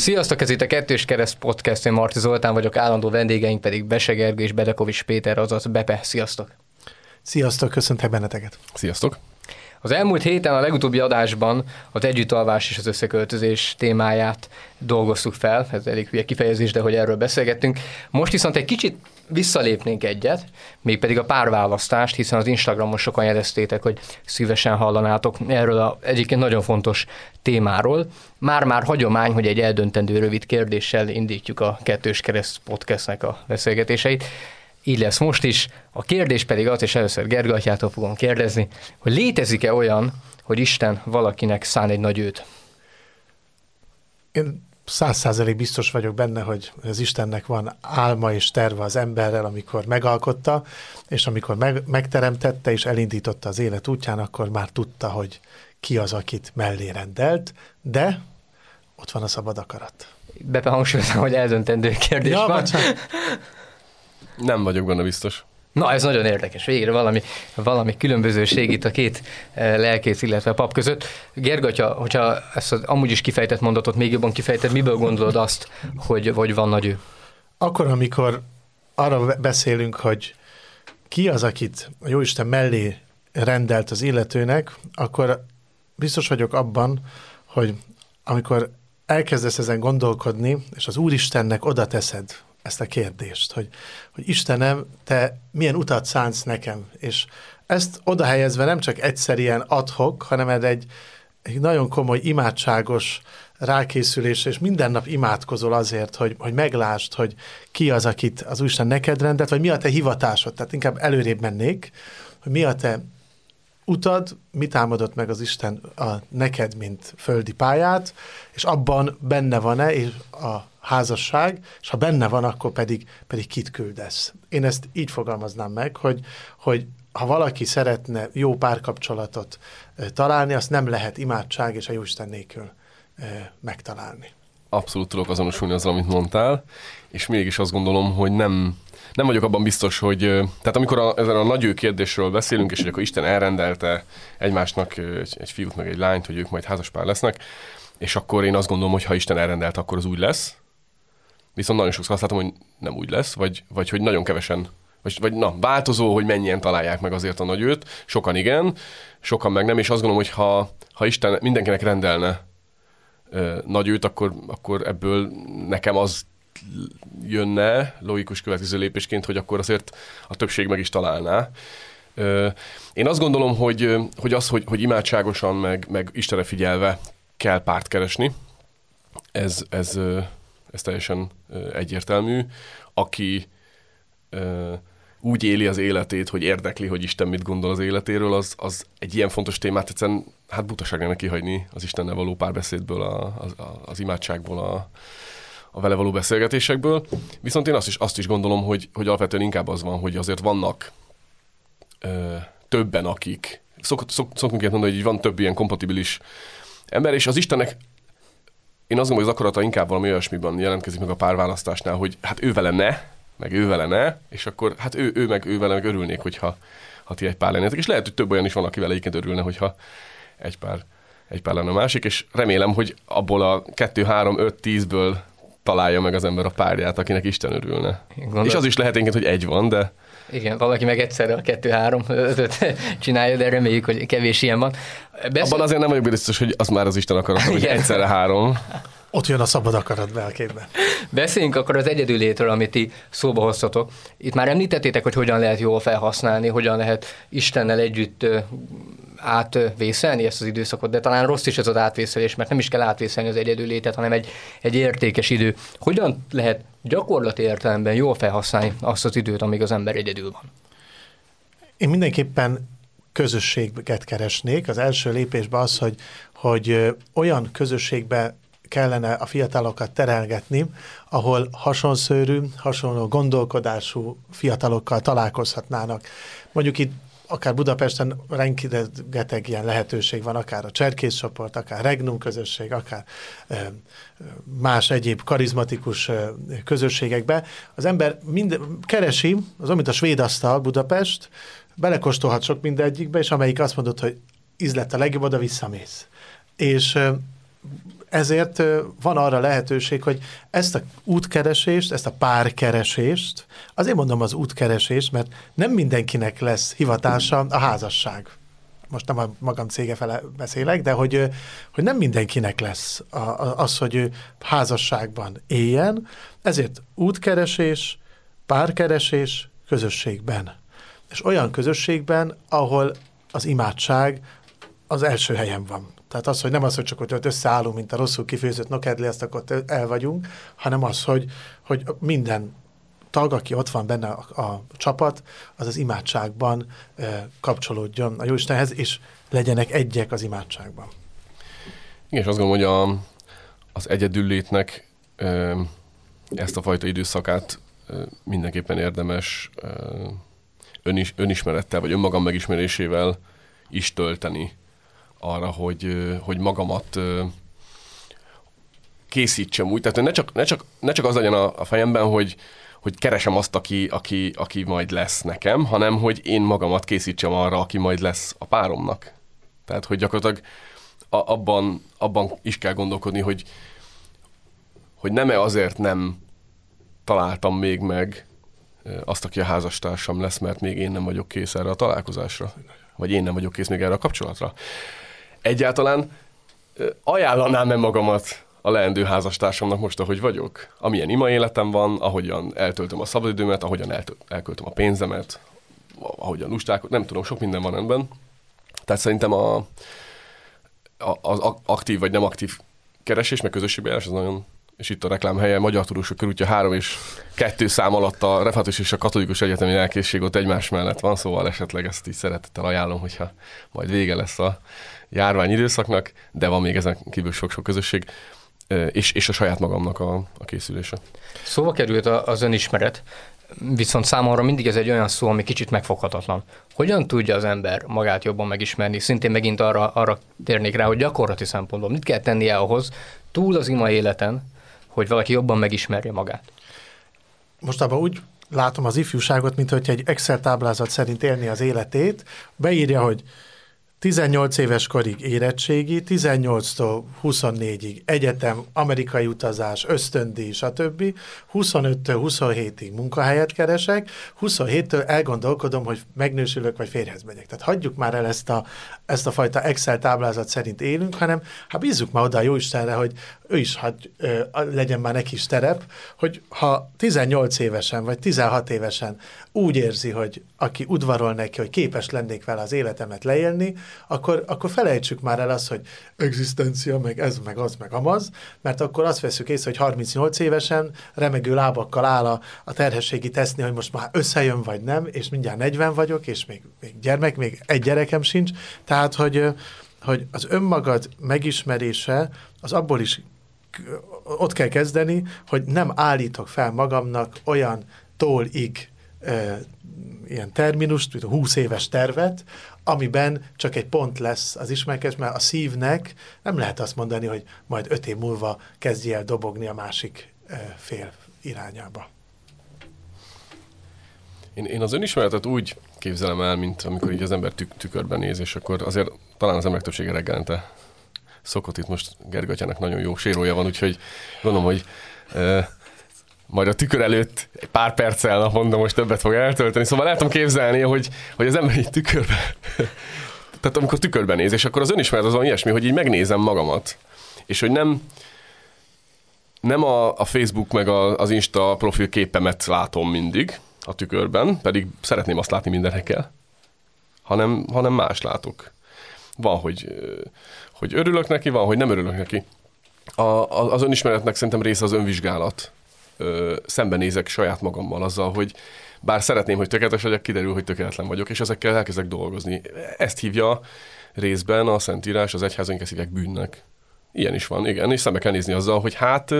Sziasztok, ez itt a Kettős Kereszt Podcast, én Marti Zoltán vagyok, állandó vendégeink pedig Bese Gergő és Bedekovics Péter, azaz Bepe. Sziasztok! Sziasztok, köszöntek benneteket! Sziasztok! Az elmúlt héten a legutóbbi adásban az együttalvás és az összeköltözés témáját dolgoztuk fel, ez elég hülye kifejezés, de hogy erről beszélgettünk. Most viszont egy kicsit visszalépnénk egyet, mégpedig a párválasztást, hiszen az Instagramon sokan jeleztétek, hogy szívesen hallanátok erről a egyébként nagyon fontos témáról. Már-már hagyomány, hogy egy eldöntendő rövid kérdéssel indítjuk a Kettős Kereszt podcastnek a beszélgetéseit. Így lesz most is. A kérdés pedig az, és először Gergő fogom kérdezni, hogy létezik-e olyan, hogy Isten valakinek szán egy nagy őt? Én száz százalék biztos vagyok benne, hogy az Istennek van álma és terve az emberrel, amikor megalkotta, és amikor meg, megteremtette és elindította az élet útján, akkor már tudta, hogy ki az, akit mellé rendelt, de ott van a szabad akarat. Bepe hangsúlyozom, hogy eldöntendő kérdés Ja, van. bocsánat. Nem vagyok benne biztos. Na, ez nagyon érdekes. Végre valami, valami különbözőség itt a két eh, lelkész, illetve a pap között. Gergatya, hogyha ezt az amúgy is kifejtett mondatot még jobban kifejted, miből gondolod azt, hogy, hogy van nagy ő? Akkor, amikor arra be- beszélünk, hogy ki az, akit a Jóisten mellé rendelt az illetőnek, akkor biztos vagyok abban, hogy amikor elkezdesz ezen gondolkodni, és az Úristennek oda teszed ezt a kérdést, hogy, hogy Istenem, te milyen utat szánsz nekem, és ezt oda helyezve nem csak egyszer ilyen adhok, hanem egy, egy nagyon komoly imádságos rákészülés, és minden nap imádkozol azért, hogy, hogy meglásd, hogy ki az, akit az Úristen neked rendelt, vagy mi a te hivatásod. Tehát inkább előrébb mennék, hogy mi a te utad, mit álmodott meg az Isten a neked, mint földi pályát, és abban benne van-e és a házasság, és ha benne van, akkor pedig, pedig kit küldesz. Én ezt így fogalmaznám meg, hogy, hogy ha valaki szeretne jó párkapcsolatot találni, azt nem lehet imádság és a Jóisten nélkül megtalálni. Abszolút tudok azonosulni azzal, amit mondtál, és mégis azt gondolom, hogy nem, nem vagyok abban biztos, hogy... Tehát amikor a, ezen a nagy ő kérdésről beszélünk, és hogy akkor Isten elrendelte egymásnak egy, egy fiút meg egy lányt, hogy ők majd házaspár lesznek, és akkor én azt gondolom, hogy ha Isten elrendelte, akkor az úgy lesz. Viszont nagyon sokszor azt látom, hogy nem úgy lesz, vagy, vagy hogy nagyon kevesen vagy, vagy na, változó, hogy mennyien találják meg azért a nagy őt. Sokan igen, sokan meg nem, és azt gondolom, hogy ha, ha Isten mindenkinek rendelne ö, nagy őt, akkor, akkor ebből nekem az jönne logikus következő lépésként, hogy akkor azért a többség meg is találná. Ö, Én azt gondolom, hogy, hogy az, hogy, hogy imádságosan, meg, meg Istenre figyelve kell párt keresni, ez, ez, ez teljesen egyértelmű. Aki úgy éli az életét, hogy érdekli, hogy Isten mit gondol az életéről, az, az egy ilyen fontos témát egyszerűen hát butaság lenne kihagyni az Istennel való párbeszédből, a, az, az imádságból, a, a vele való beszélgetésekből. Viszont én azt is, azt is gondolom, hogy, hogy alapvetően inkább az van, hogy azért vannak ö, többen, akik szok, szok, szokunk ilyet mondani, hogy van több ilyen kompatibilis ember, és az Istennek én azt gondolom, hogy az akarata inkább valami olyasmiben jelentkezik meg a párválasztásnál, hogy hát ő vele ne, meg ő vele ne, és akkor hát ő, ő meg ő vele meg örülnék, hogyha ha ti egy pár lennétek. És lehet, hogy több olyan is van, akivel egyébként örülne, hogyha egy pár, egy pár lenne a másik, és remélem, hogy abból a 2, 3, 5, 10-ből találja meg az ember a párját, akinek Isten örülne. Gondolod? És az is lehet hogy egy van, de Igen, valaki meg egyszerre a kettő, három, ötöt csinálja, de reméljük, hogy kevés ilyen van. Beszél... abban azért nem vagyok biztos, hogy az már az Isten akarat, hogy egyszerre három. Ott jön a szabad akarat be a képbe. Beszéljünk akkor az egyedülétről, amit ti szóba hoztatok. Itt már említettétek, hogy hogyan lehet jól felhasználni, hogyan lehet Istennel együtt átvészelni ezt az időszakot, de talán rossz is ez az átvészelés, mert nem is kell átvészelni az egyedülétet, hanem egy, egy értékes idő. Hogyan lehet gyakorlati értelemben jól felhasználni azt az időt, amíg az ember egyedül van? Én mindenképpen közösséget keresnék. Az első lépésben az, hogy, hogy olyan közösségbe kellene a fiatalokat terelgetni, ahol hasonszőrű, hasonló gondolkodású fiatalokkal találkozhatnának. Mondjuk itt akár Budapesten rengeteg ilyen lehetőség van, akár a Cserkész csoport, akár Regnum közösség, akár más egyéb karizmatikus közösségekbe. Az ember mind, keresi, az mint a svéd asztal Budapest, belekóstolhat sok mindegyikbe, és amelyik azt mondod, hogy íz lett a legjobb, oda visszamész. És ezért van arra lehetőség, hogy ezt a útkeresést, ezt a párkeresést, azért mondom az útkeresést, mert nem mindenkinek lesz hivatása a házasság. Most nem a magam cége fele beszélek, de hogy, hogy nem mindenkinek lesz az, hogy ő házasságban éljen, ezért útkeresés, párkeresés közösségben. És olyan közösségben, ahol az imádság az első helyen van. Tehát az, hogy nem az, hogy csak ott összeállunk, mint a rosszul kifőzött nokedli, azt akkor el vagyunk, hanem az, hogy, hogy minden tag, aki ott van benne a, a csapat, az az imádságban e, kapcsolódjon a Jóistenhez, és legyenek egyek az imádságban. Igen, és azt gondolom, hogy a, az egyedüllétnek e, ezt a fajta időszakát e, mindenképpen érdemes e, önis, önismerettel, vagy önmagam megismerésével is tölteni arra, hogy, hogy magamat készítsem úgy. Tehát ne csak, ne csak, ne csak az legyen a, a fejemben, hogy, hogy keresem azt, aki, aki, aki majd lesz nekem, hanem hogy én magamat készítsem arra, aki majd lesz a páromnak. Tehát, hogy gyakorlatilag a, abban, abban is kell gondolkodni, hogy, hogy nem-e azért nem találtam még meg azt, aki a házastársam lesz, mert még én nem vagyok kész erre a találkozásra. Vagy én nem vagyok kész még erre a kapcsolatra egyáltalán ajánlanám-e magamat a leendő házastársamnak most, ahogy vagyok? Amilyen ima életem van, ahogyan eltöltöm a szabadidőmet, ahogyan eltölt, elköltöm a pénzemet, ahogyan lusták, nem tudom, sok minden van ebben. Tehát szerintem a, a, az aktív vagy nem aktív keresés, meg közösségbeállás az nagyon és itt a reklám helye, Magyar Tudósok Körútja három és kettő szám alatt a Református és a Katolikus Egyetemi Elkészség ott egymás mellett van, szóval esetleg ezt így szeretettel ajánlom, hogyha majd vége lesz a járvány időszaknak, de van még ezen kívül sok-sok közösség, és, és a saját magamnak a, a készülése. Szóval került az önismeret, viszont számomra mindig ez egy olyan szó, ami kicsit megfoghatatlan. Hogyan tudja az ember magát jobban megismerni? Szintén megint arra, arra térnék rá, hogy gyakorlati szempontból mit kell tennie ahhoz, túl az ima életen, hogy valaki jobban megismerje magát? Most abban úgy látom az ifjúságot, mint hogy egy Excel táblázat szerint élni az életét, beírja, hogy 18 éves korig érettségi, 18-tól 24-ig egyetem, amerikai utazás, ösztöndíj, stb. 25-től 27-ig munkahelyet keresek, 27-től elgondolkodom, hogy megnősülök, vagy férhez megyek. Tehát hagyjuk már el ezt a, ezt a fajta Excel táblázat szerint élünk, hanem hát bízzuk már oda a Jóistenre, hogy ő is hagy, ö, legyen már neki is terep, hogy ha 18 évesen, vagy 16 évesen úgy érzi, hogy aki udvarol neki, hogy képes lennék vele az életemet leélni, akkor, akkor felejtsük már el azt, hogy egzisztencia, meg ez, meg az, meg amaz, mert akkor azt veszük észre, hogy 38 évesen remegő lábakkal áll a, a terhességi teszni, hogy most már összejön, vagy nem, és mindjárt 40 vagyok, és még, még gyermek, még egy gyerekem sincs, tehát, hogy, hogy az önmagad megismerése az abból is ott kell kezdeni, hogy nem állítok fel magamnak olyan tólig ilyen terminust, mint a 20 éves tervet, amiben csak egy pont lesz az ismerkedés, mert a szívnek nem lehet azt mondani, hogy majd öt év múlva kezdje el dobogni a másik fél irányába. Én, én az önismeretet úgy képzelem el, mint amikor így az ember tük, tükörben néz, és akkor azért talán az emberek többsége reggelente szokott itt most Gergatyának nagyon jó sérója van, úgyhogy gondolom, hogy majd a tükör előtt egy pár perccel naponta most többet fog eltölteni. Szóval tudom képzelni, hogy, hogy az ember így tükörbe, tehát amikor tükörben néz, és akkor az önismeret az van ilyesmi, hogy így megnézem magamat, és hogy nem, nem a, a Facebook meg a, az Insta profil képemet látom mindig a tükörben, pedig szeretném azt látni mindenekkel, hanem, hanem más látok. Van, hogy, hogy örülök neki, van, hogy nem örülök neki. A, az önismeretnek szerintem része az önvizsgálat ö, szembenézek saját magammal azzal, hogy bár szeretném, hogy tökéletes vagyok, kiderül, hogy tökéletlen vagyok, és ezekkel elkezdek dolgozni. Ezt hívja részben a Szentírás, az egyházunk ezt hívják bűnnek. Ilyen is van, igen, és szembe kell nézni azzal, hogy hát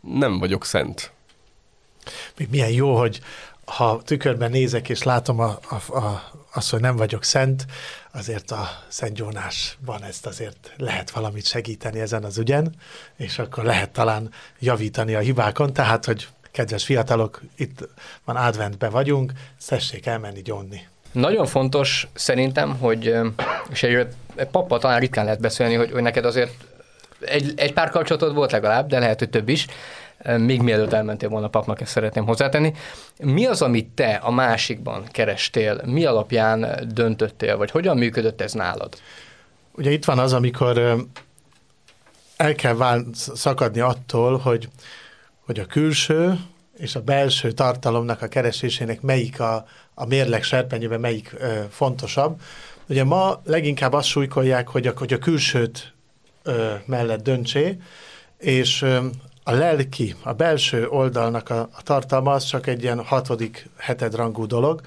nem vagyok szent. Még milyen jó, hogy ha tükörben nézek, és látom a, a, a, azt, hogy nem vagyok szent, azért a Szent Jónásban ezt azért lehet valamit segíteni ezen az ügyen, és akkor lehet talán javítani a hibákon, tehát, hogy kedves fiatalok, itt van adventbe vagyunk, szessék elmenni gyónni. Nagyon fontos szerintem, hogy, és egy, egy papa talán ritkán lehet beszélni, hogy, hogy neked azért egy, egy pár kapcsolatod volt legalább, de lehet, hogy több is. Még mielőtt elmentél volna papnak, ezt szeretném hozzátenni. Mi az, amit te a másikban kerestél? Mi alapján döntöttél, vagy hogyan működött ez nálad? Ugye itt van az, amikor el kell vál, szakadni attól, hogy, hogy a külső és a belső tartalomnak a keresésének melyik a, a mérleg serpenyőben melyik ö, fontosabb. Ugye ma leginkább azt súlykolják, hogy a, hogy a külsőt ö, mellett döntsé, és ö, a lelki, a belső oldalnak a, a tartalma az csak egy ilyen hatodik, hetedrangú dolog.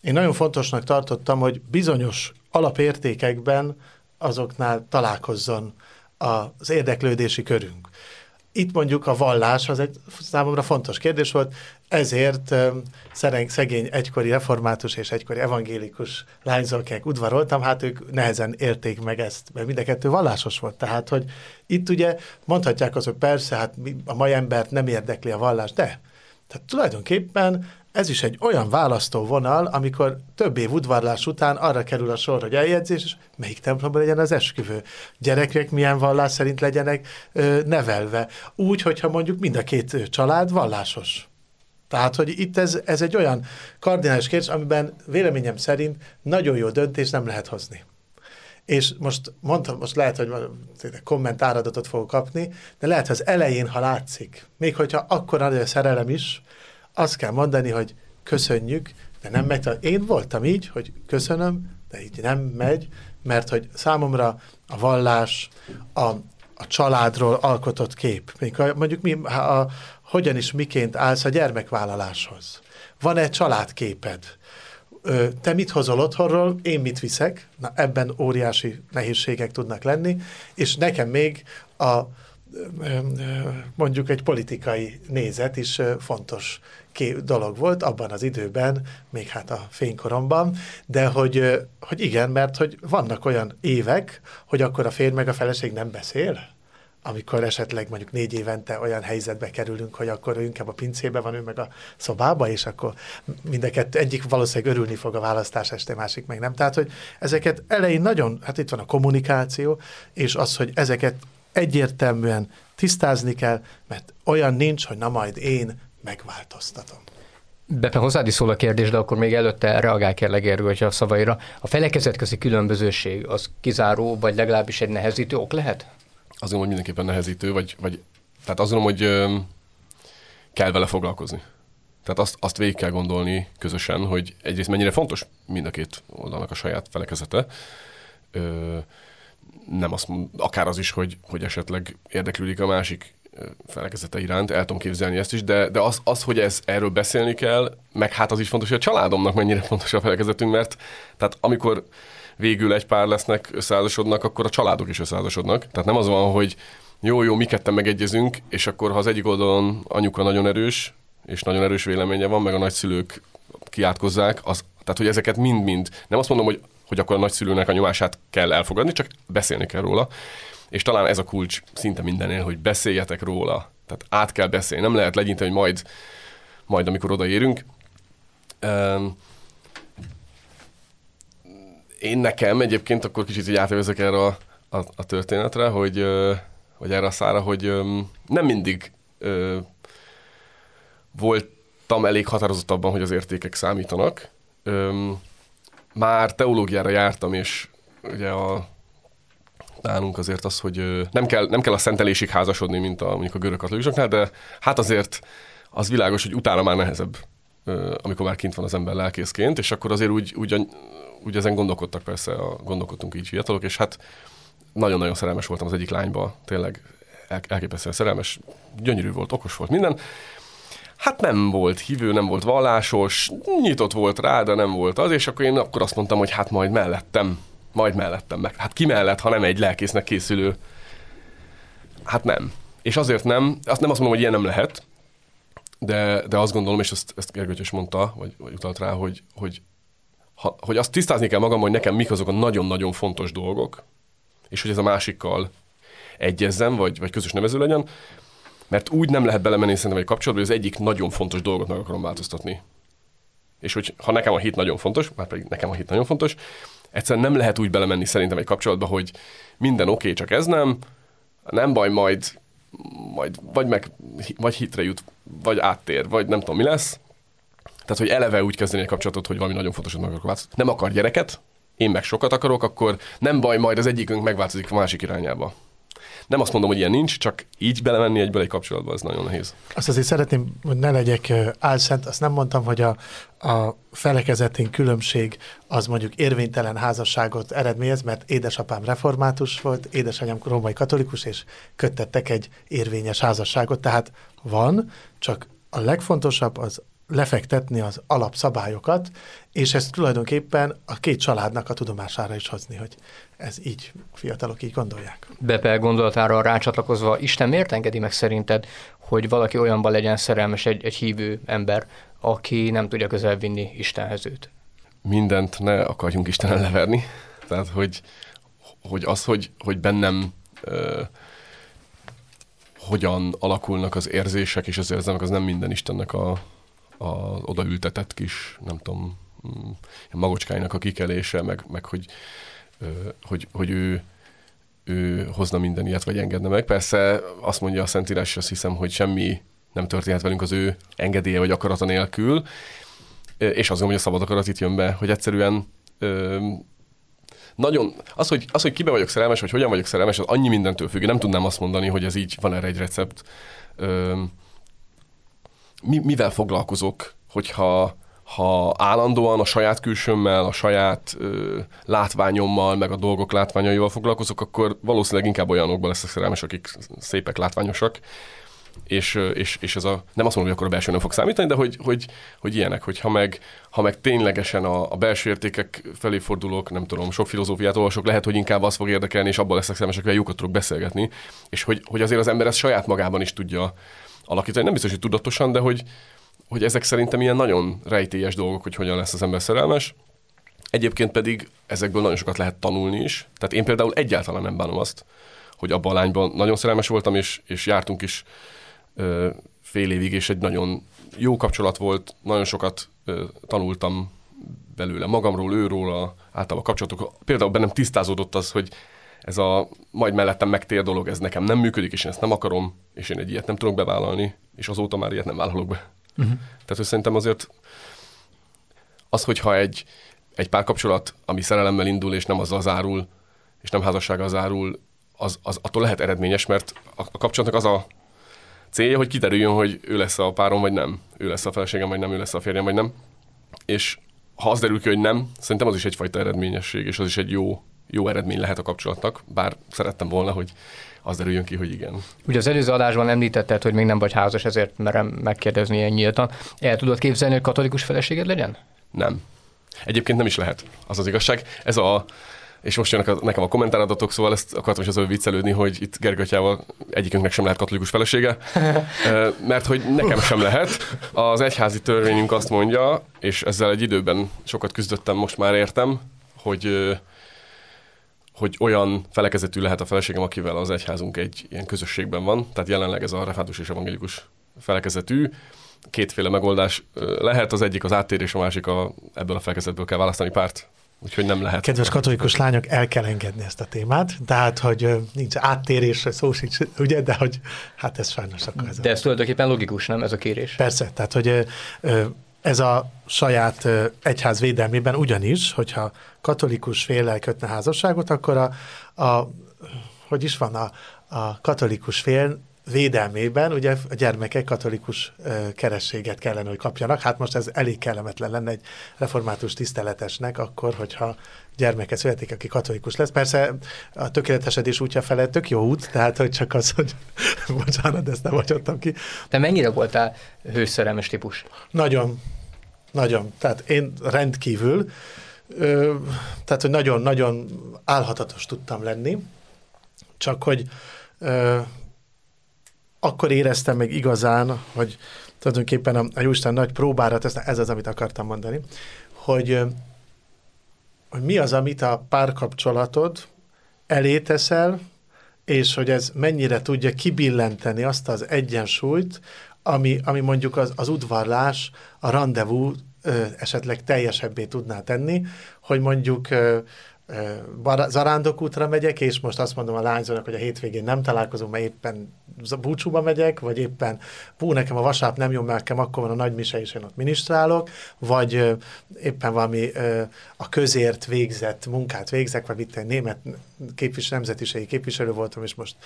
Én nagyon fontosnak tartottam, hogy bizonyos alapértékekben azoknál találkozzon az érdeklődési körünk. Itt mondjuk a vallás az egy számomra fontos kérdés volt, ezért szereng, szegény egykori református és egykori evangélikus lányzókják udvaroltam, hát ők nehezen érték meg ezt, mert mind a kettő vallásos volt. Tehát, hogy itt ugye mondhatják azok, persze, hát a mai embert nem érdekli a vallás, de tehát tulajdonképpen ez is egy olyan választóvonal, amikor több év udvarlás után arra kerül a sor, hogy eljegyzés, és melyik templomban legyen az esküvő. Gyerekek milyen vallás szerint legyenek ö, nevelve. Úgy, hogyha mondjuk mind a két család vallásos. Tehát, hogy itt ez, ez egy olyan kardinális kérdés, amiben véleményem szerint nagyon jó döntés nem lehet hozni. És most mondtam, most lehet, hogy kommentáradatot fogok kapni, de lehet, hogy az elején, ha látszik, még hogyha akkor nagy a szerelem is, azt kell mondani, hogy köszönjük, de nem megy. Én voltam így, hogy köszönöm, de így nem megy, mert hogy számomra a vallás, a, a családról alkotott kép, mondjuk mi, a, hogyan is miként állsz a gyermekvállaláshoz. Van egy családképed? Te mit hozol otthonról, én mit viszek? Na, ebben óriási nehézségek tudnak lenni, és nekem még a mondjuk egy politikai nézet is fontos dolog volt abban az időben, még hát a fénykoromban, de hogy, hogy igen, mert hogy vannak olyan évek, hogy akkor a férj meg a feleség nem beszél, amikor esetleg mondjuk négy évente olyan helyzetbe kerülünk, hogy akkor ő inkább a pincébe van, ő meg a szobába, és akkor mindeket egyik valószínűleg örülni fog a választás este, másik meg nem. Tehát, hogy ezeket elején nagyon, hát itt van a kommunikáció, és az, hogy ezeket egyértelműen tisztázni kell, mert olyan nincs, hogy na majd én megváltoztatom. Bepe, hozzád is szól a kérdés, de akkor még előtte reagál kérlek Gergő a szavaira. A felekezetközi különbözőség az kizáró, vagy legalábbis egy nehezítő ok lehet? Azt gondolom, hogy mindenképpen nehezítő, vagy, vagy tehát azt gondolom, hogy ö, kell vele foglalkozni. Tehát azt, azt végig kell gondolni közösen, hogy egyrészt mennyire fontos mind a két oldalnak a saját felekezete. Ö, nem azt, akár az is, hogy, hogy esetleg érdeklődik a másik felekezete iránt, el tudom képzelni ezt is, de, de az, az, hogy ez, erről beszélni kell, meg hát az is fontos, hogy a családomnak mennyire fontos a felekezetünk, mert tehát amikor végül egy pár lesznek, összeházasodnak, akkor a családok is összeházasodnak. Tehát nem az van, hogy jó, jó, mi ketten megegyezünk, és akkor ha az egyik oldalon anyuka nagyon erős, és nagyon erős véleménye van, meg a nagyszülők kiátkozzák, az, tehát hogy ezeket mind-mind, nem azt mondom, hogy, hogy akkor a nagyszülőnek a nyomását kell elfogadni, csak beszélni kell róla. És talán ez a kulcs szinte mindennél, hogy beszéljetek róla. Tehát át kell beszélni. Nem lehet legyinteni, hogy majd, majd amikor odaérünk. Um, én nekem egyébként akkor kicsit így átvezek erre a, a, a történetre, hogy, hogy erre a szára, hogy nem mindig voltam elég határozott abban, hogy az értékek számítanak. Már teológiára jártam, és ugye a nálunk azért az, hogy nem kell, nem kell a szentelésig házasodni, mint a, mondjuk a görög katolikusoknál, de hát azért az világos, hogy utána már nehezebb, amikor már kint van az ember lelkészként, és akkor azért úgy, úgy, úgy ezen gondolkodtak persze, a, gondolkodtunk így fiatalok, és hát nagyon-nagyon szerelmes voltam az egyik lányba, tényleg elképesztően szerelmes, gyönyörű volt, okos volt minden. Hát nem volt hívő, nem volt vallásos, nyitott volt rá, de nem volt az, és akkor én akkor azt mondtam, hogy hát majd mellettem majd mellettem meg. Hát ki mellett, ha nem egy lelkésznek készülő? Hát nem. És azért nem, azt nem azt mondom, hogy ilyen nem lehet, de, de azt gondolom, és ezt, ezt Gergő is mondta, vagy, vagy utalt rá, hogy, hogy, ha, hogy azt tisztázni kell magam, hogy nekem mik azok a nagyon-nagyon fontos dolgok, és hogy ez a másikkal egyezzen, vagy, vagy közös nevező legyen, mert úgy nem lehet belemenni szerintem egy kapcsolatba, hogy az egyik nagyon fontos dolgot meg akarom változtatni. És hogy ha nekem a hit nagyon fontos, már pedig nekem a hit nagyon fontos, egyszerűen nem lehet úgy belemenni szerintem egy kapcsolatba, hogy minden oké, okay, csak ez nem, nem baj, majd, majd vagy, meg, vagy hitre jut, vagy áttér, vagy nem tudom mi lesz. Tehát, hogy eleve úgy kezdeni egy kapcsolatot, hogy valami nagyon fontos, hogy meg akarok Nem akar gyereket, én meg sokat akarok, akkor nem baj, majd az egyikünk megváltozik a másik irányába. Nem azt mondom, hogy ilyen nincs, csak így belemenni egyből egy kapcsolatba, az nagyon nehéz. Azt azért szeretném, hogy ne legyek álszent, azt nem mondtam, hogy a, a felekezetén különbség az mondjuk érvénytelen házasságot eredményez, mert édesapám református volt, édesanyám római katolikus, és köttettek egy érvényes házasságot, tehát van, csak a legfontosabb az lefektetni az alapszabályokat, és ezt tulajdonképpen a két családnak a tudomására is hozni, hogy ez így, fiatalok így gondolják. Bepe gondolatára rácsatlakozva, Isten miért engedi meg szerinted, hogy valaki olyanban legyen szerelmes egy, egy hívő ember, aki nem tudja közel vinni Istenhez őt? Mindent ne akarjunk Istenen leverni. Tehát, hogy, hogy az, hogy, hogy bennem ö, hogyan alakulnak az érzések és az érzelmek, az nem minden Istennek a, az odaültetett kis, nem tudom, mm, magocskáinak a kikelése, meg, meg hogy, hogy, hogy ő, ő hozna minden ilyet, vagy engedne meg. Persze azt mondja a Szentírás, azt hiszem, hogy semmi nem történhet velünk az ő engedélye vagy akarata nélkül, és azt gondolom, hogy a szabad akarat itt jön be, hogy egyszerűen nagyon, az hogy, az, hogy kibe vagyok szerelmes, vagy hogyan vagyok szerelmes, az annyi mindentől függ. Nem tudnám azt mondani, hogy ez így, van erre egy recept mi, mivel foglalkozok, hogyha ha állandóan a saját külsőmmel, a saját ö, látványommal, meg a dolgok látványaival foglalkozok, akkor valószínűleg inkább olyanokban leszek szerelmes, akik szépek, látványosak, és, és, és ez a, nem azt mondom, hogy akkor a belső nem fog számítani, de hogy, hogy, hogy ilyenek, hogy ha meg, ha meg ténylegesen a, a belső értékek felé fordulok, nem tudom, sok filozófiát olvasok, lehet, hogy inkább az fog érdekelni, és abban leszek szerelmes, akivel jókat tudok beszélgetni, és hogy, hogy azért az ember ezt saját magában is tudja alakítani. Nem biztos, hogy tudatosan, de hogy, hogy ezek szerintem ilyen nagyon rejtélyes dolgok, hogy hogyan lesz az ember szerelmes. Egyébként pedig ezekből nagyon sokat lehet tanulni is. Tehát én például egyáltalán nem bánom azt, hogy abban a lányban nagyon szerelmes voltam, és, és jártunk is ö, fél évig, és egy nagyon jó kapcsolat volt, nagyon sokat ö, tanultam belőle magamról, őról, a, általában a kapcsolatok. Például bennem tisztázódott az, hogy ez a majd mellettem megtér dolog, ez nekem nem működik, és én ezt nem akarom, és én egy ilyet nem tudok bevállalni, és azóta már ilyet nem vállalok be. Uh-huh. Tehát, hogy szerintem azért az, hogyha egy, egy párkapcsolat, ami szerelemmel indul, és nem azzal zárul, és nem házassággal zárul, az, az attól lehet eredményes, mert a, a kapcsolatnak az a célja, hogy kiderüljön, hogy ő lesz a párom, vagy nem. Ő lesz a feleségem, vagy nem, ő lesz a férjem, vagy nem. És ha az derül ki, hogy nem, szerintem az is egyfajta eredményesség, és az is egy jó jó eredmény lehet a kapcsolatnak, bár szerettem volna, hogy az derüljön ki, hogy igen. Ugye az előző adásban említetted, hogy még nem vagy házas, ezért merem megkérdezni ilyen nyíltan. El tudod képzelni, hogy katolikus feleséged legyen? Nem. Egyébként nem is lehet. Az az igazság. Ez a és most jönnek a, nekem a kommentáradatok, szóval ezt akartam is azért viccelődni, hogy itt Gergatyával egyikünknek sem lehet katolikus felesége, mert hogy nekem sem lehet. Az egyházi törvényünk azt mondja, és ezzel egy időben sokat küzdöttem, most már értem, hogy hogy olyan felekezetű lehet a feleségem, akivel az egyházunk egy ilyen közösségben van, tehát jelenleg ez a református és evangélikus felekezetű. Kétféle megoldás lehet, az egyik az áttérés, a másik a, ebből a felekezetből kell választani párt. Úgyhogy nem lehet. Kedves katolikus lányok, el kell engedni ezt a témát, tehát, hogy nincs áttérés, szó sincs, ugye, de hogy hát ez sajnos akkor ez. De ez tulajdonképpen logikus, nem ez a kérés? Persze, tehát, hogy ez a saját egyház védelmében ugyanis, hogyha katolikus féllel kötne házasságot, akkor a, a hogy is van, a, a katolikus fél védelmében ugye a gyermekek katolikus kerességet kellene, hogy kapjanak. Hát most ez elég kellemetlen lenne egy református tiszteletesnek akkor, hogyha gyermeke születik, aki katolikus lesz. Persze a tökéletesedés útja felett tök jó út, tehát hogy csak az, hogy bocsánat, ezt nem hagyottam ki. Te mennyire voltál hőszerelmes típus? Nagyon, nagyon. Tehát én rendkívül, ö, tehát hogy nagyon-nagyon álhatatos tudtam lenni, csak hogy ö, akkor éreztem meg igazán, hogy tulajdonképpen a, a Jóisten nagy próbára tesz, ez az, amit akartam mondani, hogy, hogy mi az, amit a párkapcsolatod elé teszel, és hogy ez mennyire tudja kibillenteni azt az egyensúlyt, ami, ami mondjuk az, az udvarlás, a rendezvú esetleg teljesebbé tudná tenni, hogy mondjuk ö, zarándokútra megyek, és most azt mondom a lányzónak, hogy a hétvégén nem találkozunk, mert éppen búcsúba megyek, vagy éppen hú, nekem a vasárnap nem jó, mert nekem akkor van a nagy mise, és én ott minisztrálok, vagy éppen valami a közért végzett munkát végzek, vagy itt egy német képvis, nemzetiségi képviselő voltam, és most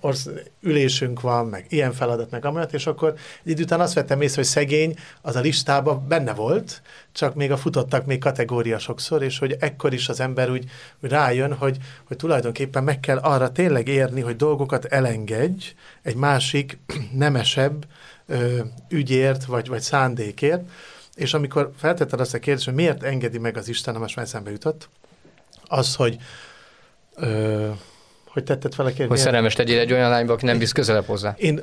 orsz, ülésünk van, meg ilyen feladat, meg amelyet, és akkor egy idő után azt vettem észre, hogy szegény az a listában benne volt, csak még a futottak még kategória sokszor, és hogy ekkor is az ember úgy, úgy rájön, hogy, hogy tulajdonképpen meg kell arra tényleg érni, hogy dolgokat elengedj egy másik nemesebb ö, ügyért, vagy, vagy szándékért, és amikor feltetted azt a kérdést, hogy miért engedi meg az Isten, most már eszembe jutott, az, hogy ö, hogy tetted fel a kérdést? Hogy szerelmes tegyél egy olyan lányba, aki nem visz közelebb hozzá. Én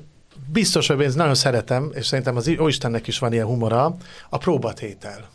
biztos, hogy én nagyon szeretem, és szerintem az Istennek is van ilyen humora, a próbatétel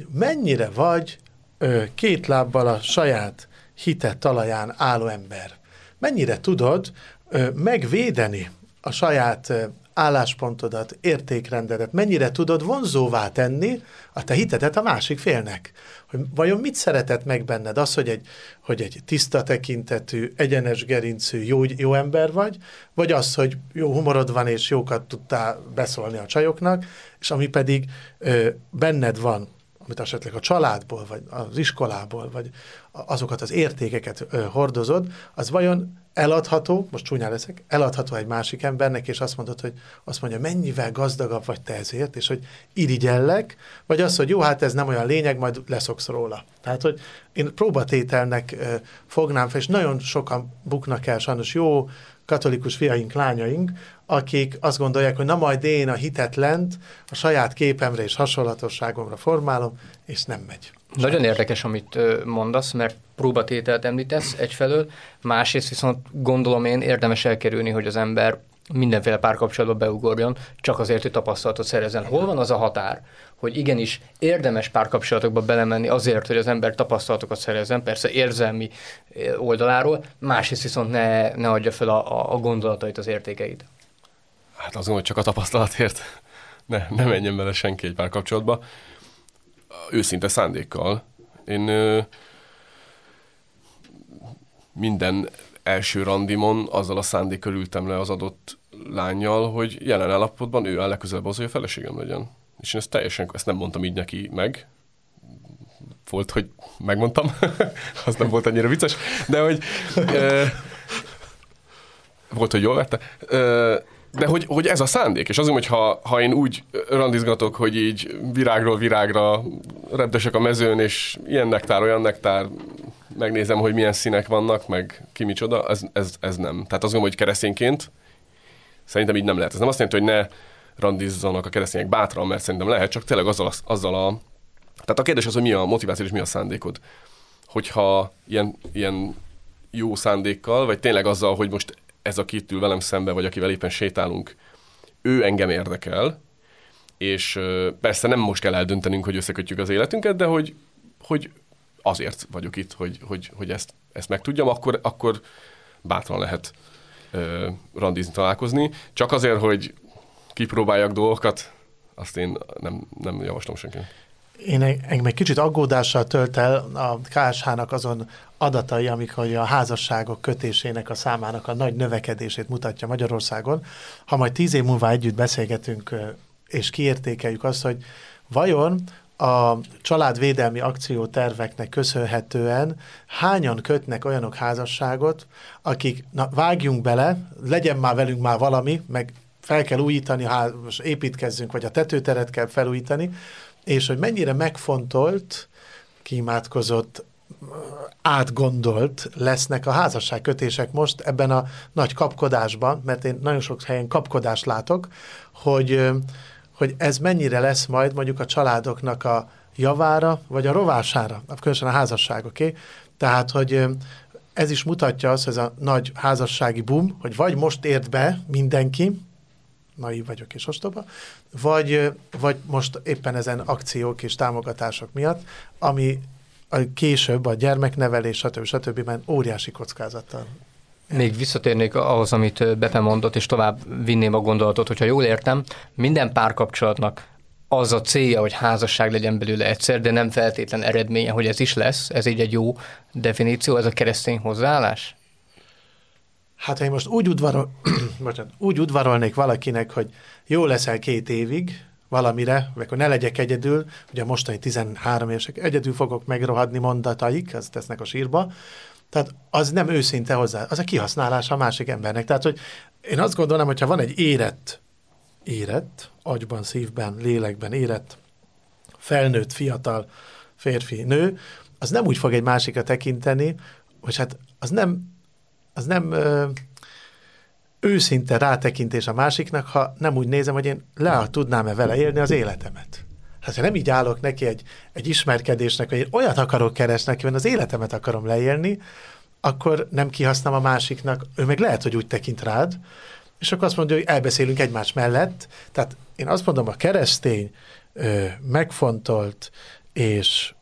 hogy mennyire vagy ö, két lábbal a saját hitet talaján álló ember. Mennyire tudod ö, megvédeni a saját ö, álláspontodat, értékrendedet, mennyire tudod vonzóvá tenni a te hitedet a másik félnek. Hogy vajon mit szeretett meg benned? Az, hogy egy, hogy egy tiszta tekintetű, egyenes gerincű, jó, jó ember vagy, vagy az, hogy jó humorod van, és jókat tudtál beszólni a csajoknak, és ami pedig ö, benned van, amit esetleg a családból, vagy az iskolából, vagy azokat az értékeket hordozod, az vajon eladható, most csúnyán leszek, eladható egy másik embernek, és azt mondod, hogy azt mondja, mennyivel gazdagabb vagy te ezért, és hogy irigyellek, vagy az, hogy jó, hát ez nem olyan lényeg, majd leszoksz róla. Tehát, hogy én próbatételnek ö, fognám fel, és nagyon sokan buknak el, sajnos jó katolikus fiaink, lányaink, akik azt gondolják, hogy na majd én a hitetlent a saját képemre és hasonlatosságomra formálom, és nem megy. Nagyon érdekes, amit mondasz, mert próbatételt említesz egyfelől, másrészt viszont gondolom én érdemes elkerülni, hogy az ember mindenféle párkapcsolatba beugorjon, csak azért, hogy tapasztalatot szerezzen. Hol van az a határ, hogy igenis érdemes párkapcsolatokba belemenni azért, hogy az ember tapasztalatokat szerezzen, persze érzelmi oldaláról, másrészt viszont ne, ne adja fel a, a gondolatait, az értékeit. Hát azon, hogy csak a tapasztalatért ne, ne menjen bele senki egy párkapcsolatba. Őszinte szándékkal. Én ö, minden első randimon azzal a szándékkal ültem le az adott lányjal, hogy jelen állapotban ő áll legközelebb az, hogy a feleségem legyen. És én ezt teljesen, ezt nem mondtam így neki meg, volt, hogy megmondtam, az nem volt annyira vicces, de hogy ö, volt, hogy jól vette. Ö, de hogy, hogy ez a szándék, és azon, hogy ha, ha én úgy randizgatok, hogy így virágról virágra repdesek a mezőn, és ilyen nektár, olyan nektár, megnézem, hogy milyen színek vannak, meg ki micsoda, ez, ez, ez nem. Tehát azt gondolom, hogy keresztényként szerintem így nem lehet. Ez nem azt jelenti, hogy ne randizzanak a keresztények bátran, mert szerintem lehet, csak tényleg azzal a, azzal a tehát a kérdés az, hogy mi a motiváció és mi a szándékod. Hogyha ilyen, ilyen jó szándékkal, vagy tényleg azzal, hogy most ez a itt ül velem szembe, vagy akivel éppen sétálunk, ő engem érdekel, és persze nem most kell eldöntenünk, hogy összekötjük az életünket, de hogy, hogy azért vagyok itt, hogy, hogy, hogy ezt, ezt megtudjam, akkor, akkor bátran lehet randizni, találkozni. Csak azért, hogy kipróbáljak dolgokat, azt én nem, nem javaslom senkinek. Én engem egy kicsit aggódással tölt el a KSH-nak azon adatai, amik hogy a házasságok kötésének a számának a nagy növekedését mutatja Magyarországon. Ha majd tíz év múlva együtt beszélgetünk és kiértékeljük azt, hogy vajon a családvédelmi akcióterveknek köszönhetően hányan kötnek olyanok házasságot, akik, na vágjunk bele, legyen már velünk már valami, meg fel kell újítani, ha most építkezzünk, vagy a tetőteret kell felújítani, és hogy mennyire megfontolt, kimátkozott, átgondolt lesznek a házasságkötések most ebben a nagy kapkodásban, mert én nagyon sok helyen kapkodást látok, hogy, hogy ez mennyire lesz majd mondjuk a családoknak a javára, vagy a rovására, különösen a házasság, oké? Okay? Tehát, hogy ez is mutatja azt, hogy ez a nagy házassági boom, hogy vagy most ért be mindenki, naiv vagyok és ostoba, vagy, vagy most éppen ezen akciók és támogatások miatt, ami a később a gyermeknevelés, stb. stb. stb. óriási kockázattal még visszatérnék ahhoz, amit Bepe mondott, és tovább vinném a gondolatot, hogyha jól értem, minden párkapcsolatnak az a célja, hogy házasság legyen belőle egyszer, de nem feltétlen eredménye, hogy ez is lesz. Ez így egy jó definíció, ez a keresztény hozzáállás? Hát ha én most úgy, udvarol, bocsánat, úgy udvarolnék valakinek, hogy jó leszel két évig valamire, vagy akkor ne legyek egyedül, ugye a mostani 13 évesek egyedül fogok megrohadni mondataik, ezt tesznek a sírba, tehát az nem őszinte hozzá, az a kihasználása a másik embernek. Tehát, hogy én azt gondolom, hogyha van egy érett, érett, agyban, szívben, lélekben érett, felnőtt, fiatal férfi, nő, az nem úgy fog egy másikra tekinteni, hogy hát az nem, az nem ö, őszinte rátekintés a másiknak, ha nem úgy nézem, hogy én le tudnám-e vele élni az életemet. Hát ha nem így állok neki egy, egy ismerkedésnek, én olyat akarok keresni, akiben az életemet akarom leélni, akkor nem kihasználom a másiknak, ő meg lehet, hogy úgy tekint rád, és akkor azt mondja, hogy elbeszélünk egymás mellett. Tehát én azt mondom, a keresztény, megfontolt és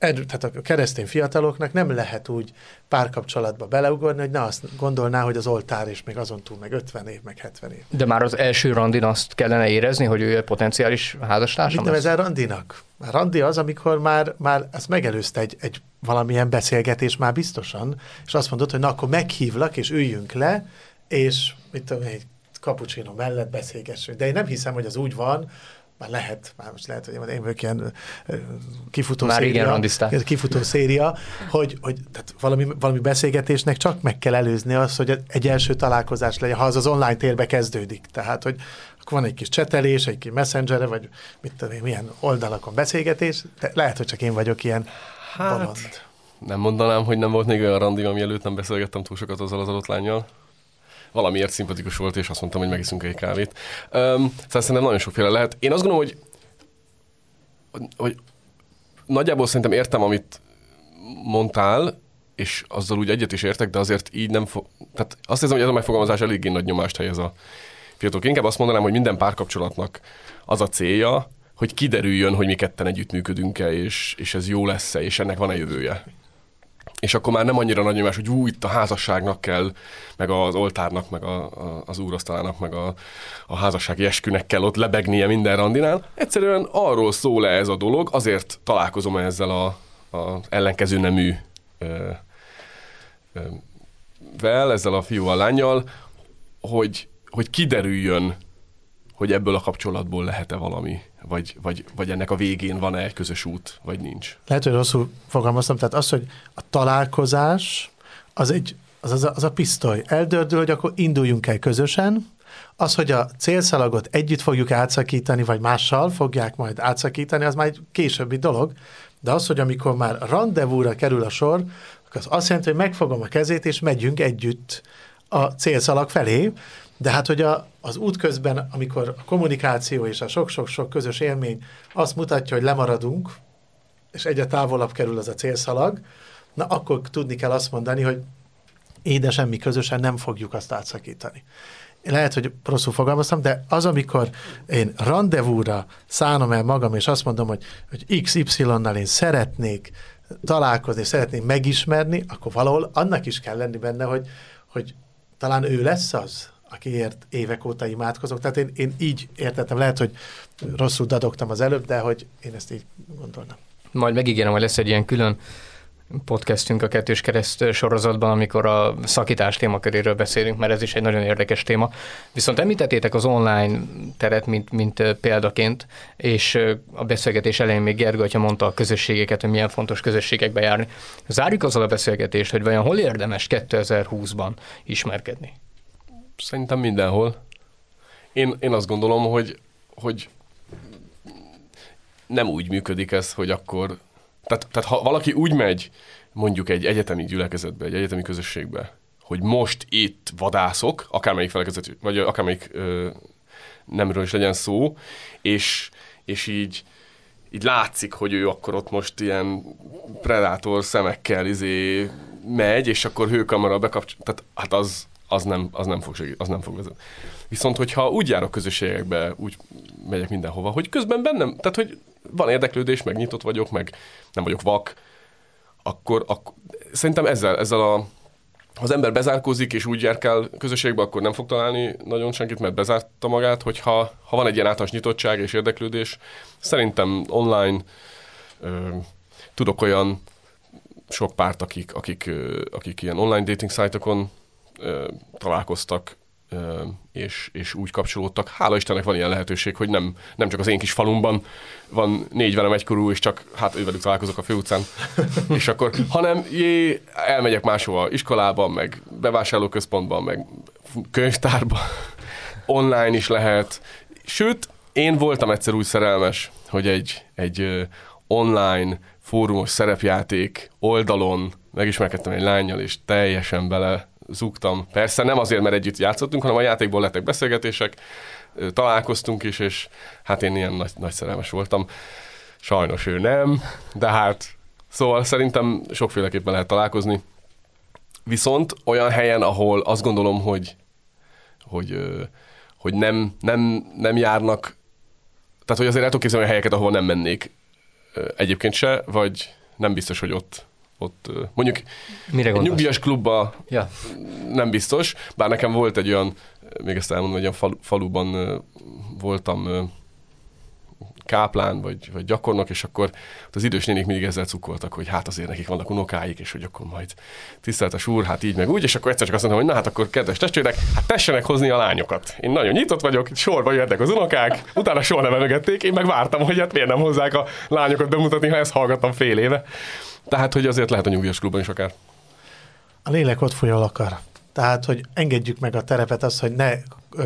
tehát a keresztény fiataloknak nem lehet úgy párkapcsolatba beleugorni, hogy ne azt gondolná, hogy az oltár és még azon túl meg 50 év, meg 70 év. De már az első randin azt kellene érezni, hogy ő potenciális házastársam Mit nevezel randinak? A randi az, amikor már, már ezt megelőzte egy, egy valamilyen beszélgetés már biztosan, és azt mondod, hogy na akkor meghívlak, és üljünk le, és mit tudom, egy kapucsino mellett beszélgessünk. De én nem hiszem, hogy az úgy van, már lehet, már most lehet, hogy én vagyok ilyen kifutó már széria, igen, kifutó széria, hogy, hogy tehát valami, valami beszélgetésnek csak meg kell előzni az, hogy egy első találkozás legyen, ha az az online térbe kezdődik. Tehát, hogy akkor van egy kis csetelés, egy kis messenger vagy mit tudom én, milyen oldalakon beszélgetés, de lehet, hogy csak én vagyok ilyen hát, bolond. Nem mondanám, hogy nem volt még olyan randi, ami előtt nem beszélgettem túl sokat azzal az adott lányjal valamiért szimpatikus volt, és azt mondtam, hogy megiszunk egy kávét. Um, szóval szerintem nagyon sokféle lehet. Én azt gondolom, hogy, hogy nagyjából szerintem értem, amit mondtál, és azzal úgy egyet is értek, de azért így nem fog... Tehát azt hiszem, hogy ez a megfogalmazás eléggé nagy nyomást helyez a fiatalok. Inkább azt mondanám, hogy minden párkapcsolatnak az a célja, hogy kiderüljön, hogy mi ketten együttműködünk-e, és, és ez jó lesz-e, és ennek van-e jövője és akkor már nem annyira nagy nyomás, hogy ú, itt a házasságnak kell, meg az oltárnak, meg a, a, az úrasztalának, meg a, a házassági eskünek kell ott lebegnie minden randinál. Egyszerűen arról szól -e ez a dolog, azért találkozom ezzel a, a ellenkező nemű ö, ö, vel, ezzel a fiúval, lányjal, hogy, hogy kiderüljön, hogy ebből a kapcsolatból lehet-e valami, vagy, vagy, vagy ennek a végén van-e egy közös út, vagy nincs. Lehet, hogy rosszul fogalmaztam, tehát az, hogy a találkozás az egy az, az, a, az a pisztoly. Eldördül, hogy akkor induljunk el közösen, az, hogy a célszalagot együtt fogjuk átszakítani, vagy mással fogják majd átszakítani, az már egy későbbi dolog, de az, hogy amikor már rendezvúra kerül a sor, az azt jelenti, hogy megfogom a kezét, és megyünk együtt a célszalag felé, de hát, hogy a, az út közben, amikor a kommunikáció és a sok-sok-sok közös élmény azt mutatja, hogy lemaradunk, és egyre távolabb kerül az a célszalag, na akkor tudni kell azt mondani, hogy édesen mi közösen nem fogjuk azt átszakítani. Lehet, hogy rosszul fogalmaztam, de az, amikor én rendezvúra szánom el magam, és azt mondom, hogy, hogy XY-nal én szeretnék találkozni, szeretnék megismerni, akkor valahol annak is kell lenni benne, hogy, hogy talán ő lesz az, akiért évek óta imádkozok. Tehát én, én így értettem, lehet, hogy rosszul dadogtam az előbb, de hogy én ezt így gondolnám. Majd megígérem, hogy lesz egy ilyen külön podcastünk a kettős kereszt sorozatban, amikor a szakítás témaköréről beszélünk, mert ez is egy nagyon érdekes téma. Viszont említettétek az online teret, mint, mint példaként, és a beszélgetés elején még Gergő, hogyha mondta a közösségeket, hogy milyen fontos közösségekbe járni. Zárjuk azzal a beszélgetést, hogy vajon hol érdemes 2020-ban ismerkedni? Szerintem mindenhol. Én, én azt gondolom, hogy, hogy nem úgy működik ez, hogy akkor... Tehát, tehát ha valaki úgy megy mondjuk egy egyetemi gyülekezetbe, egy egyetemi közösségbe, hogy most itt vadászok, akármelyik felekezet, vagy akármelyik ö, nemről is legyen szó, és, és így, így látszik, hogy ő akkor ott most ilyen predátor szemekkel izé megy, és akkor hőkamera bekapcsol, tehát hát az, az nem, az nem fog segít, az nem fog vezetni. Viszont, hogyha úgy járok közösségekbe, úgy megyek mindenhova, hogy közben bennem, tehát, hogy van érdeklődés, meg nyitott vagyok, meg nem vagyok vak, akkor, akkor szerintem ezzel, ezzel a ha az ember bezárkózik és úgy járkál közösségbe, akkor nem fog találni nagyon senkit, mert bezárta magát, hogyha ha van egy ilyen általános nyitottság és érdeklődés, szerintem online ö, tudok olyan sok párt, akik, akik, ö, akik ilyen online dating szájtokon találkoztak, és, és úgy kapcsolódtak. Hála Istennek van ilyen lehetőség, hogy nem, nem csak az én kis falumban van négy velem egykorú, és csak hát ővelük találkozok a főutcán, és akkor, hanem jé, elmegyek máshova, iskolában, meg bevásárlóközpontban, meg könyvtárban, online is lehet. Sőt, én voltam egyszer úgy szerelmes, hogy egy, egy online fórumos szerepjáték oldalon megismerkedtem egy lányjal, és teljesen bele zúgtam. Persze nem azért, mert együtt játszottunk, hanem a játékból lettek beszélgetések, találkoztunk is, és hát én ilyen nagy, nagy szerelmes voltam. Sajnos ő nem, de hát szóval szerintem sokféleképpen lehet találkozni. Viszont olyan helyen, ahol azt gondolom, hogy, hogy, hogy nem, nem, nem járnak, tehát hogy azért el tudok képzelni olyan helyeket, ahol nem mennék egyébként se, vagy nem biztos, hogy ott, ott mondjuk Mire gondolsz? nyugdíjas klubba Ja. nem biztos, bár nekem volt egy olyan, még ezt elmondom, egy olyan falu, faluban voltam káplán, vagy, vagy gyakornok, és akkor az idős nénik mindig ezzel cukoltak, hogy hát azért nekik vannak unokáik, és hogy akkor majd tiszteltes úr, hát így meg úgy, és akkor egyszer csak azt mondtam, hogy na hát akkor kedves testvérek, hát tessenek hozni a lányokat. Én nagyon nyitott vagyok, sorba jöttek az unokák, utána soha nem emegették, én meg vártam, hogy hát miért nem hozzák a lányokat bemutatni, ha ezt hallgattam fél éve. Tehát, hogy azért lehet a nyugdíjas klubban is akár. A lélek ott folyol akar. Tehát, hogy engedjük meg a terepet, az, hogy ne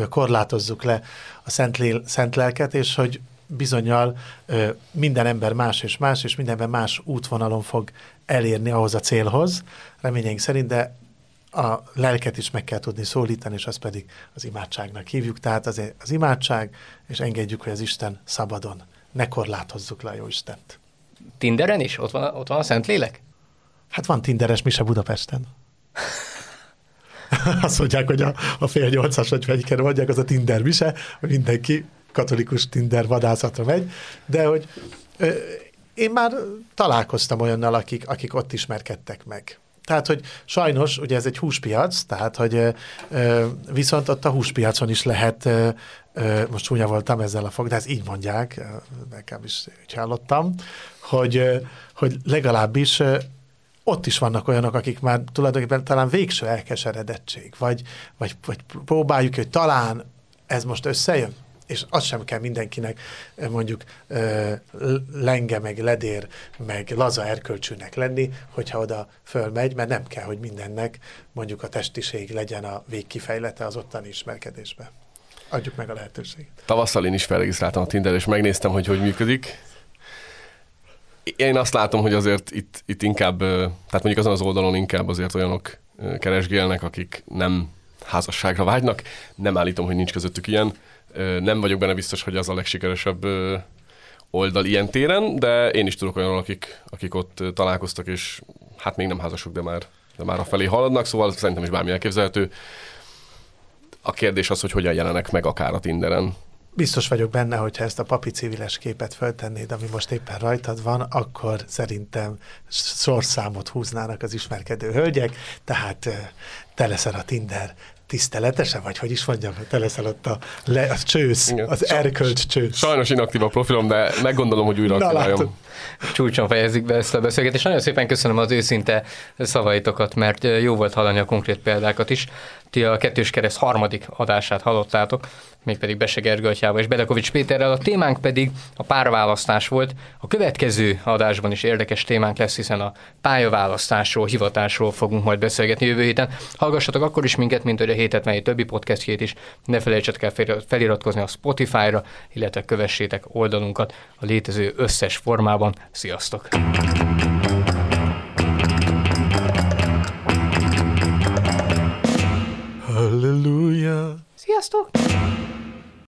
korlátozzuk le a szent, lél, szent lelket, és hogy bizonyal minden ember más és más, és minden ember más útvonalon fog elérni ahhoz a célhoz, reményeink szerint, de a lelket is meg kell tudni szólítani, és azt pedig az imádságnak hívjuk. Tehát az, az imádság, és engedjük, hogy az Isten szabadon. Ne korlátozzuk le a jó. Tinderen is? Ott van, ott van a Szentlélek? Hát van Tinderes mise Budapesten. Azt mondják, hogy a, a fél nyolcas, vagy melyiken mondják, az a Tinder mise, hogy mindenki katolikus Tinder vadászatra megy, de hogy ö, én már találkoztam olyannal, akik, akik ott ismerkedtek meg. Tehát, hogy sajnos, ugye ez egy húspiac, tehát, hogy viszont ott a húspiacon is lehet, most csúnya voltam ezzel a fog, de ezt így mondják, nekem is úgy hallottam, hogy, hogy legalábbis ott is vannak olyanok, akik már tulajdonképpen talán végső elkeseredettség, vagy, vagy, vagy próbáljuk, hogy talán ez most összejön, és az sem kell mindenkinek eh, mondjuk ö, lenge, meg ledér, meg laza erkölcsűnek lenni, hogyha oda fölmegy, mert nem kell, hogy mindennek mondjuk a testiség legyen a végkifejlete az ottani ismerkedésbe. Adjuk meg a lehetőséget. Tavasszal én is felregisztráltam a Tinder, és megnéztem, hogy hogy működik. Én azt látom, hogy azért itt, itt inkább, ö, tehát mondjuk azon az oldalon inkább azért olyanok keresgélnek, akik nem házasságra vágynak. Nem állítom, hogy nincs közöttük ilyen. Nem vagyok benne biztos, hogy az a legsikeresebb oldal ilyen téren, de én is tudok olyanok, akik, akik ott találkoztak, és hát még nem házasok, de már, de már a felé haladnak, szóval szerintem is bármi elképzelhető. A kérdés az, hogy hogyan jelenek meg akár a Tinderen. Biztos vagyok benne, hogyha ezt a papi civiles képet föltennéd, ami most éppen rajtad van, akkor szerintem sorszámot húznának az ismerkedő hölgyek, tehát te leszel a Tinder tiszteletese, vagy hogy is mondjam, te leszel ott a, le, a csősz, Igen. az erkölcs csősz. Sajnos inaktív a profilom, de meggondolom, hogy újra aktiváljam. Csúcson fejezik be ezt a beszélgetést. Nagyon szépen köszönöm az őszinte szavaitokat, mert jó volt hallani a konkrét példákat is. Ti a kettős kereszt harmadik adását hallottátok, mégpedig Bese Gergőtyával és Bedekovics Péterrel. A témánk pedig a párválasztás volt. A következő adásban is érdekes témánk lesz, hiszen a pályaválasztásról, hivatásról fogunk majd beszélgetni jövő héten. Hallgassatok akkor is minket, mint hogy a hétet, mely többi podcastjét is. Ne felejtsetek el fel- feliratkozni a Spotify-ra, illetve kövessétek oldalunkat a létező összes formában. Sziasztok! Halleluja! Sziasztok!